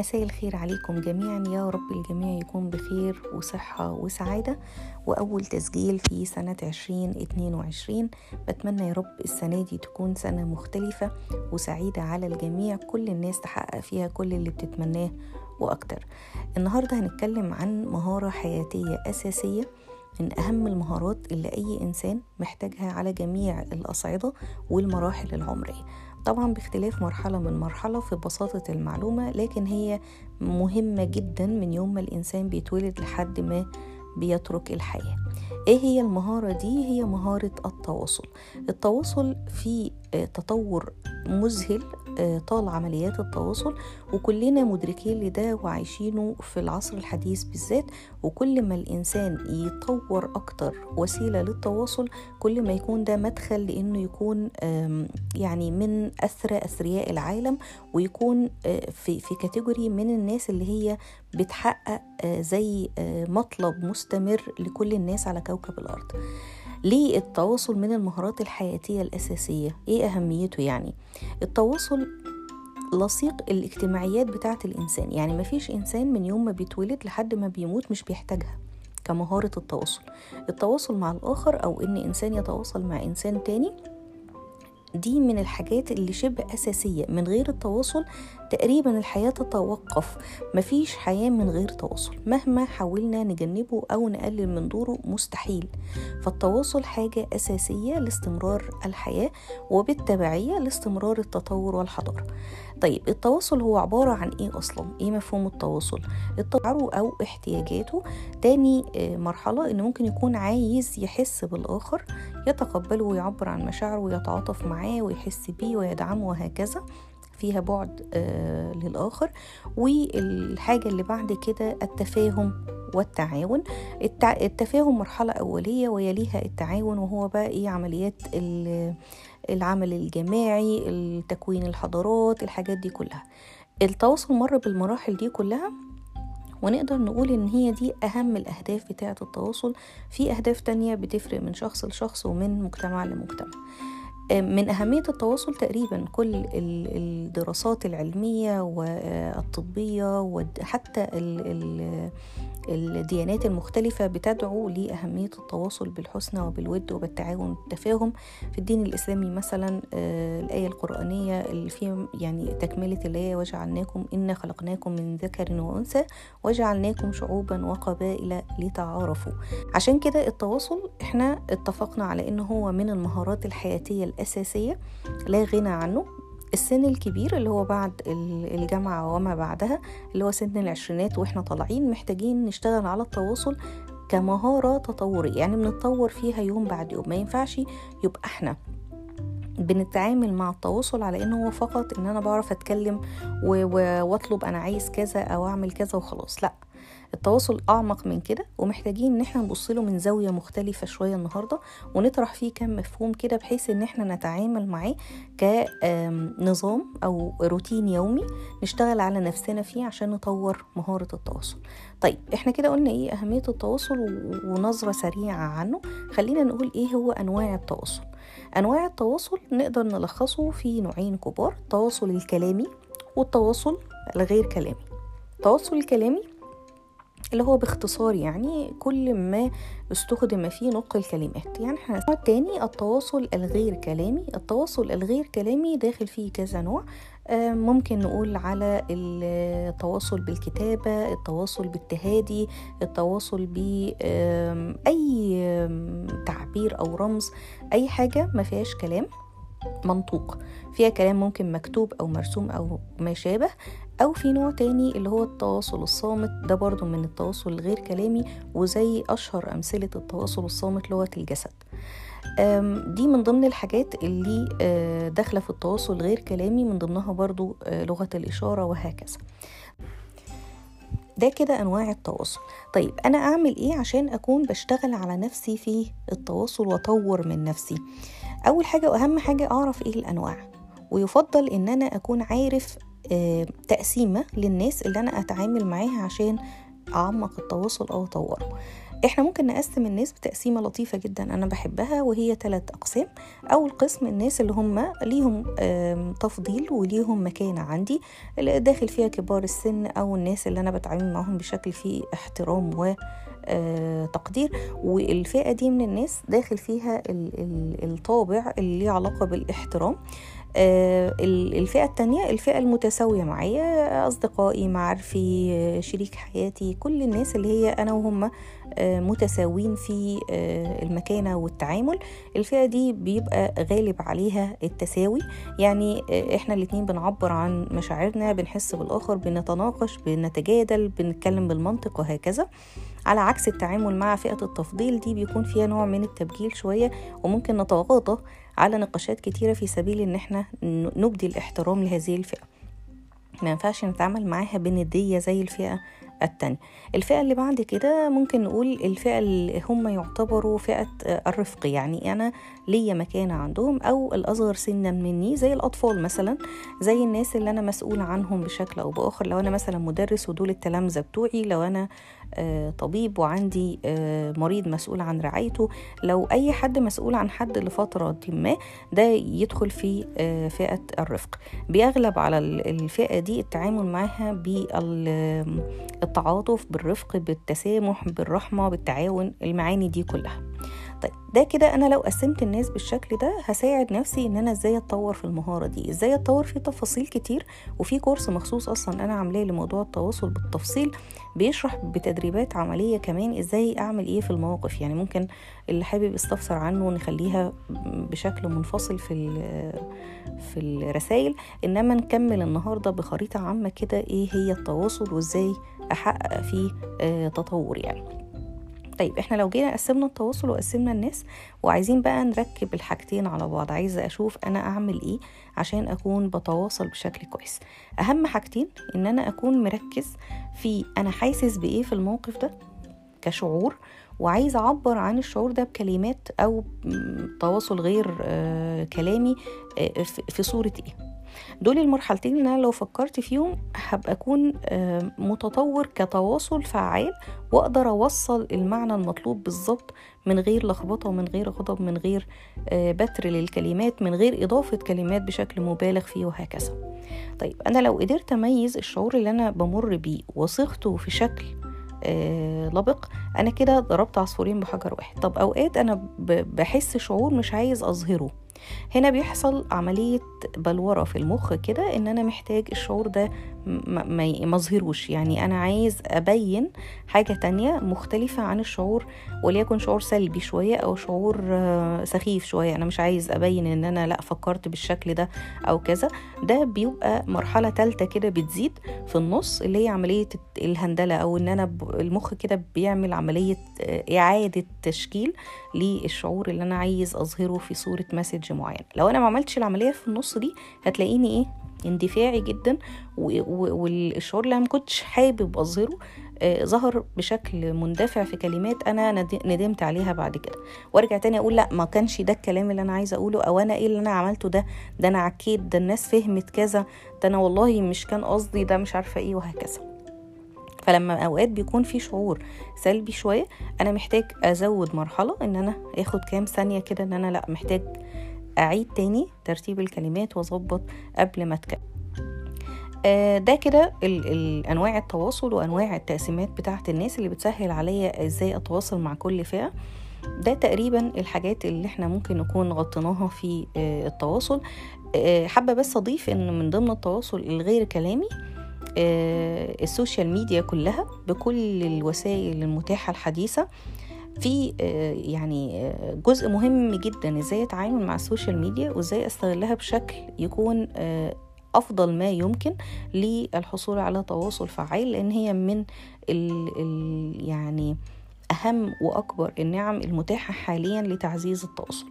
مساء الخير عليكم جميعا. يا رب الجميع يكون بخير وصحة وسعادة. وأول تسجيل في سنة 2022 بتمنى يا رب السنة دي تكون سنة مختلفة وسعيدة على الجميع. كل الناس تحقق فيها كل اللي بتتمناه وأكتر. النهاردة هنتكلم عن مهارة حياتية أساسية. من أهم المهارات اللي أي إنسان محتاجها على جميع الأصعدة والمراحل العمرية. طبعا باختلاف مرحلة من مرحلة في بساطة المعلومة لكن هي مهمة جدا من يوم ما الإنسان بيتولد لحد ما بيترك الحياة. إيه هي المهارة دي؟ هي مهارة التواصل. التواصل في تطور مذهل طال عمليات التواصل وكلنا مدركين لده وعايشينه في العصر الحديث بالذات. وكل ما الإنسان يطور أكتر وسيلة للتواصل كل ما يكون ده مدخل لأنه يكون يعني من أثرى أثرياء العالم ويكون في في كاتيجوري من الناس اللي هي بتحقق زي مطلب مستمر لكل الناس على كوكب الأرض. ليه التواصل من المهارات الحياتية الأساسية؟ إيه أهميته يعني؟ التواصل لصيق الاجتماعيات بتاعة الإنسان يعني مفيش إنسان من يوم ما بيتولد لحد ما بيموت مش بيحتاجها كمهارة التواصل التواصل مع الآخر أو إن إنسان يتواصل مع إنسان تاني دي من الحاجات اللي شبه أساسية من غير التواصل تقريبا الحياة تتوقف. مفيش حياة من غير تواصل. مهما حاولنا نجنبه أو نقلل من دوره مستحيل. فالتواصل حاجة أساسية لاستمرار الحياة وبالتبعية لاستمرار التطور والحضارة. طيب التواصل هو عبارة عن إيه أصلا؟ إيه مفهوم التواصل؟ التواصل أو احتياجاته. تاني مرحلة إنه ممكن يكون عايز يحس بالآخر. يتقبله ويعبر عن مشاعره ويتعاطف معاه ويحس بيه ويدعمه وهكذا. فيها بعد آه للآخر. والحاجة اللي بعد كده التفاهم والتعاون. التع... التفاهم مرحلة أولية ويليها التعاون وهو بقى إيه؟ عمليات العمل الجماعي التكوين الحضارات الحاجات دي كلها. التواصل مر بالمراحل دي كلها ونقدر نقول إن هي دي أهم الأهداف بتاعة التواصل. في أهداف تانية بتفرق من شخص لشخص ومن مجتمع لمجتمع. من أهمية التواصل تقريبا كل الدراسات العلمية والطبية وحتى الديانات المختلفة بتدعو لأهمية التواصل بالحسنى وبالود وبالتعاون والتفاهم. في الدين الإسلامي مثلا الآية القرآنية اللي فيها يعني تكملة الآية وجعلناكم إنا خلقناكم من ذكر وأنثى وجعلناكم شعوبا وقبائل لتعارفوا. عشان كده التواصل إحنا اتفقنا على إنه هو من المهارات الحياتية الأساسية لا غنى عنه. السن الكبير اللي هو بعد الجامعة وما بعدها اللي هو سن العشرينات وإحنا طالعين محتاجين نشتغل على التواصل كمهارة تطورية. يعني بنتطور فيها يوم بعد يوم. ما ينفعش يبقى إحنا بنتعامل مع التواصل على إنه هو فقط إن أنا بعرف أتكلم وأطلب أنا عايز كذا أو أعمل كذا وخلاص. لأ. التواصل أعمق من كده ومحتاجين إن إحنا نبص له من زاوية مختلفة شوية النهارده ونطرح فيه كم مفهوم كده بحيث إن إحنا نتعامل معاه كنظام أو روتين يومي نشتغل على نفسنا فيه عشان نطور مهارة التواصل. طيب إحنا كده قلنا إيه أهمية التواصل ونظرة سريعة عنه. خلينا نقول إيه هو أنواع التواصل؟ أنواع التواصل نقدر نلخصه في نوعين كبار التواصل الكلامي والتواصل الغير كلامي. التواصل الكلامي اللي هو باختصار يعني كل ما استخدم فيه نطق الكلمات. يعني إحنا التاني التواصل الغير كلامي. التواصل الغير كلامي داخل فيه كذا نوع. ممكن نقول على التواصل بالكتابة التواصل بالتهادي التواصل بأي تعبير أو رمز. أي حاجة ما فيهاش كلام منطوق. فيها كلام ممكن مكتوب أو مرسوم أو ما شابه. أو في نوع تاني اللي هو التواصل الصامت. ده برضو من التواصل الغير كلامي وزي أشهر أمثلة التواصل الصامت لغة الجسد. دي من ضمن الحاجات اللي داخلة في التواصل غير كلامي من ضمنها برضو لغة الإشارة وهكذا. ده كده أنواع التواصل. طيب أنا أعمل إيه عشان أكون بشتغل على نفسي في التواصل وأطور من نفسي؟ أول حاجة وأهم حاجة أعرف إيه الأنواع ويفضل إن أنا أكون عارف تقسيمة للناس اللي أنا أتعامل معاها عشان أعمق التواصل أو أطوره. إحنا ممكن نقسم الناس بتقسيمة لطيفة جدا أنا بحبها وهي ثلاث أقسام. أول قسم الناس اللي هم ليهم تفضيل وليهم مكانة عندي اللي داخل فيها كبار السن أو الناس اللي أنا بتعامل معاهم بشكل فيه احترام و تقدير. والفئة دي من الناس داخل فيها الطابع اللي ليه علاقة بالاحترام. آه، الفئة التانية الفئة المتساوية معايا أصدقائي معارفي شريك حياتي كل الناس اللي هي أنا وهم آه، متساوين في آه، المكانة والتعامل. الفئة دي بيبقى غالب عليها التساوي. يعني إحنا الاتنين بنعبر عن مشاعرنا بنحس بالآخر بنتناقش بنتجادل بنتكلم بالمنطق وهكذا. على عكس التعامل مع فئة التفضيل دي بيكون فيها نوع من التبجيل شوية وممكن نتغاضى على نقاشات كتيرة في سبيل إن إحنا نبدي الاحترام لهذه الفئة. ما ينفعش نتعامل معاها بندية زي الفئة التانية. الفئة اللي بعد كده ممكن نقول الفئة اللي هم يعتبروا فئة الرفق يعني أنا ليا مكانة عندهم أو الأصغر سنا مني زي الأطفال مثلا زي الناس اللي أنا مسؤولة عنهم بشكل أو بآخر. لو أنا مثلا مدرس ودول التلامذة بتوعي لو أنا طبيب وعندي آه، مريض مسؤول عن رعايته. لو أي حد مسؤول عن حد لفترة ما ده يدخل في آه، فئة الرفق. بيغلب على الفئة دي التعامل معها بالتعاطف بالرفق بالتسامح بالرحمة بالتعاون المعاني دي كلها. طيب ده كده أنا لو قسمت الناس بالشكل ده هساعد نفسي إن أنا إزاي أتطور في المهارة دي إزاي أتطور في تفاصيل كتير وفي كورس مخصوص أصلا أنا عاملاه لموضوع التواصل بالتفصيل بيشرح بتدريبات عملية كمان إزاي أعمل إيه في المواقف يعني ممكن اللي حابب يستفسر عنه نخليها بشكل منفصل في في الرسائل إنما نكمل النهارده بخريطة عامة كده إيه هي التواصل وإزاي أحقق فيه آه، تطور يعني. طيب إحنا لو جينا قسمنا التواصل وقسمنا الناس وعايزين بقى نركب الحاجتين على بعض عايزه أشوف أنا أعمل إيه عشان أكون بتواصل بشكل كويس. أهم حاجتين إن أنا أكون مركز في أنا حاسس بإيه في الموقف ده كشعور وعايز أعبر عن الشعور ده بكلمات أو تواصل غير آه كلامي آه في صورة إيه. دول المرحلتين اللي أنا لو فكرت فيهم هبقى أكون متطور كتواصل فعال وأقدر أوصل المعنى المطلوب بالظبط من غير لخبطة ومن غير غضب من غير آه، بتر للكلمات من غير إضافة كلمات بشكل مبالغ فيه وهكذا. طيب أنا لو قدرت أميز الشعور اللي أنا بمر بيه وصيغته في شكل آه لبق أنا كده ضربت عصفورين بحجر واحد. طب أوقات أنا بحس شعور مش عايز أظهره. هنا بيحصل عملية بلورة في المخ كده إن أنا محتاج الشعور ده ما اظهروش. يعني أنا عايز أبين حاجة تانية مختلفة عن الشعور وليكن شعور سلبي شوية أو شعور آه، سخيف شوية. أنا مش عايز أبين إن أنا لأ فكرت بالشكل ده أو كذا. ده بيبقى مرحلة تالتة كده بتزيد في النص اللي هي عملية الهندلة أو إن أنا المخ كده بيعمل عملية آه، إعادة تشكيل للشعور اللي أنا عايز أظهره في صورة مسج معين لو أنا ما عملتش العملية في النص دي هتلاقيني إيه؟ اندفاعي جدا والشعور اللي أنا ما كنتش حابب أظهره آه ظهر بشكل مندفع في كلمات أنا ندمت عليها بعد كده. وأرجع تاني أقول لأ ما كانش ده الكلام اللي أنا عايزة أقوله أو أنا إيه اللي أنا عملته ده؟ ده أنا عكيت ده الناس فهمت كذا ده أنا والله مش كان قصدي ده مش عارفة إيه وهكذا. فلما أوقات بيكون في شعور سلبي شوية أنا محتاج أزود مرحلة إن أنا آخد كام ثانية كده إن أنا لأ محتاج أعيد تاني ترتيب الكلمات وأظبط قبل ما أتكلم. آه، ده كده أنواع التواصل وأنواع التقسيمات بتاعة الناس اللي بتسهل عليا إزاي أتواصل مع كل فئة. ده تقريبا الحاجات اللي إحنا ممكن نكون غطيناها في آه، التواصل. آه، حابة بس أضيف إن من ضمن التواصل الغير كلامي ال social media كلها بكل الوسائل المتاحة الحديثة. في يعني جزء مهم جدا إزاي اتعامل مع ال social media وإزاي أستغلها بشكل يكون أفضل ما يمكن للحصول على تواصل فعال لأن هي من ال ال يعني أهم وأكبر النعم المتاحة حاليا لتعزيز التواصل.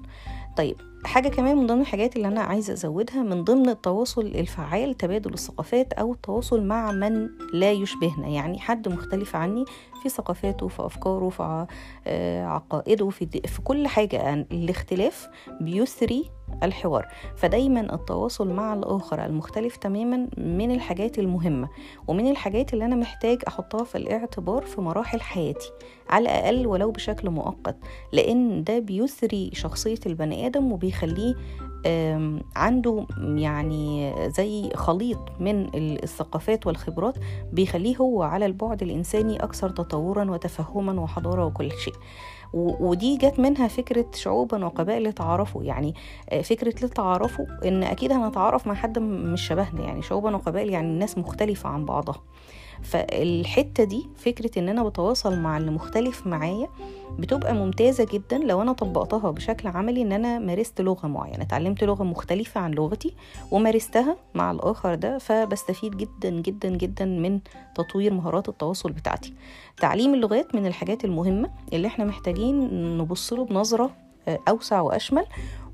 طيب حاجة كمان من ضمن الحاجات اللي أنا عايزة أزودها من ضمن التواصل الفعال تبادل الثقافات أو التواصل مع من لا يشبهنا. يعني حد مختلف عني في ثقافاته في أفكاره في آه، عقائده في, في كل حاجة. الاختلاف بيثري الحوار. فدايما التواصل مع الآخر المختلف تماما من الحاجات المهمة. ومن الحاجات اللي أنا محتاج أحطها في الاعتبار في مراحل حياتي. على الأقل ولو بشكل مؤقت. لأن ده بيثري شخصية البني آدم وبيخليه عنده يعني زي خليط من الثقافات والخبرات بيخليه هو على البعد الإنساني أكثر تطورا وتفهما وحضارة وكل شيء. ودي جت منها فكرة شعوبا وقبائل يتعارفوا يعني آه، فكرة للتعارفوا إن أكيد هنتعارف مع حد مش شبهنا. يعني شعوبا وقبائل يعني الناس مختلفة عن بعضها. فالحتة دي فكرة إن أنا بتواصل مع اللي مختلف معايا بتبقى ممتازة جدا لو أنا طبقتها بشكل عملي إن أنا مارست لغة معينة. اتعلمت لغة مختلفة عن لغتي ومارستها مع الآخر ده فبستفيد جدا جدا جدا من تطوير مهارات التواصل بتاعتي. تعليم اللغات من الحاجات المهمة اللي إحنا محتاجين نبص له بنظرة آه، أوسع وأشمل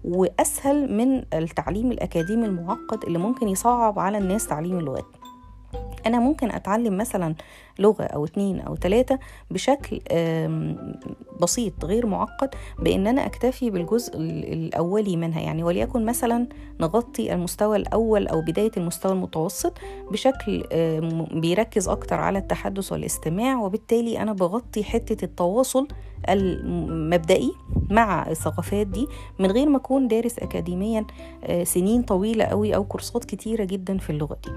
وأسهل من التعليم الأكاديمي المعقد اللي ممكن يصعب على الناس تعليم اللغات. أنا ممكن أتعلم مثلا لغة أو اتنين أو تلاتة بشكل بسيط غير معقد بإن أنا أكتفي بالجزء الأولي منها. يعني وليكن مثلا نغطي المستوى الأول أو بداية المستوى المتوسط بشكل بيركز أكتر على التحدث والاستماع وبالتالي أنا بغطي حتة التواصل المبدئي مع الثقافات دي من غير ما أكون دارس اكاديميا آه، سنين طويلة قوي أو كورسات كتيرة جدا في اللغة دي.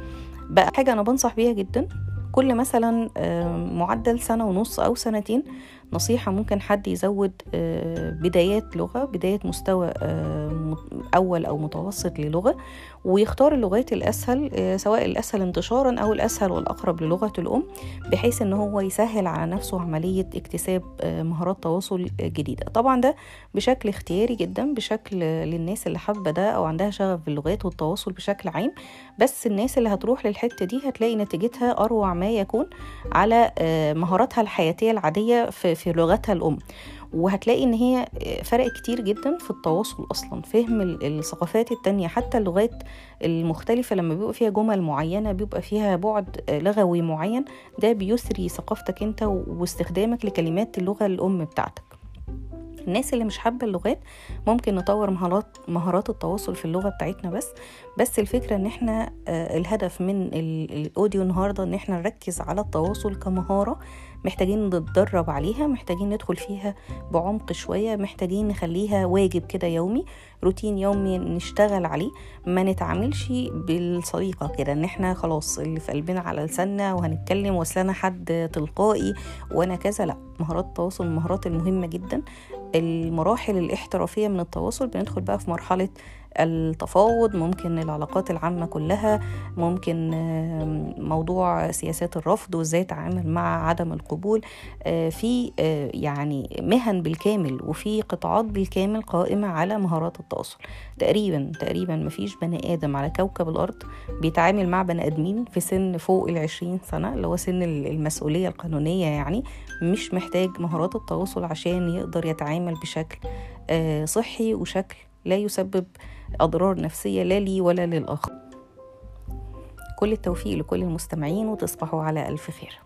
بقى حاجة أنا بنصح بيها جدا كل مثلا معدل سنة ونص أو سنتين نصيحة ممكن حد يزود آه، بدايات لغة بداية مستوى آه، أول أو متوسط للغة ويختار اللغات الأسهل آه، سواء الأسهل انتشارا أو الأسهل والأقرب للغة الأم بحيث إن هو يسهل على نفسه عملية اكتساب مهارات تواصل جديدة. طبعا ده بشكل اختياري جدا بشكل للناس اللي حابة ده أو عندها شغف باللغات والتواصل بشكل عام بس الناس اللي هتروح للحتة دي هتلاقي نتيجتها أروع ما يكون على مهاراتها الحياتية العادية في في لغتها الأم. وهتلاقي إن هي فرق كتير جدا في التواصل أصلا فهم الثقافات التانية حتى اللغات المختلفة لما بيبقى فيها جمل معينة بيبقى فيها بعد لغوي معين ده بيثري ثقافتك أنت واستخدامك لكلمات اللغة الأم بتاعتك. الناس اللي مش حابة اللغات ممكن نطور مهارات مهارات التواصل في اللغة بتاعتنا بس بس الفكرة إن إحنا آه، الهدف من الأوديو النهارده إن إحنا نركز على التواصل كمهارة محتاجين نتدرب عليها محتاجين ندخل فيها بعمق شوية محتاجين نخليها واجب كده يومي روتين يومي نشتغل عليه ما نتعاملش بالصديقة كده إن إحنا خلاص اللي في قلبنا على لساننا وهنتكلم وصلنا حد تلقائي وأنا كذا لأ مهارات التواصل المهارات المهمة جدا. المراحل الاحترافية من التواصل بندخل بقى في مرحلة التفاوض ممكن العلاقات العامة كلها ممكن موضوع سياسات الرفض وإزاي اتعامل مع عدم القبول آه، في آه، يعني مهن بالكامل وفي قطاعات بالكامل قائمة على مهارات التواصل. تقريبا تقريبا مفيش بني آدم على كوكب الأرض بيتعامل مع بني آدمين في سن فوق العشرين سنة اللي هو سن المسؤولية القانونية يعني مش محتاج مهارات التواصل عشان يقدر يتعامل بشكل آه، صحي وشكل لا يسبب أضرار نفسية لا لي ولا للآخر. كل التوفيق لكل المستمعين وتصبحوا على ألف خير.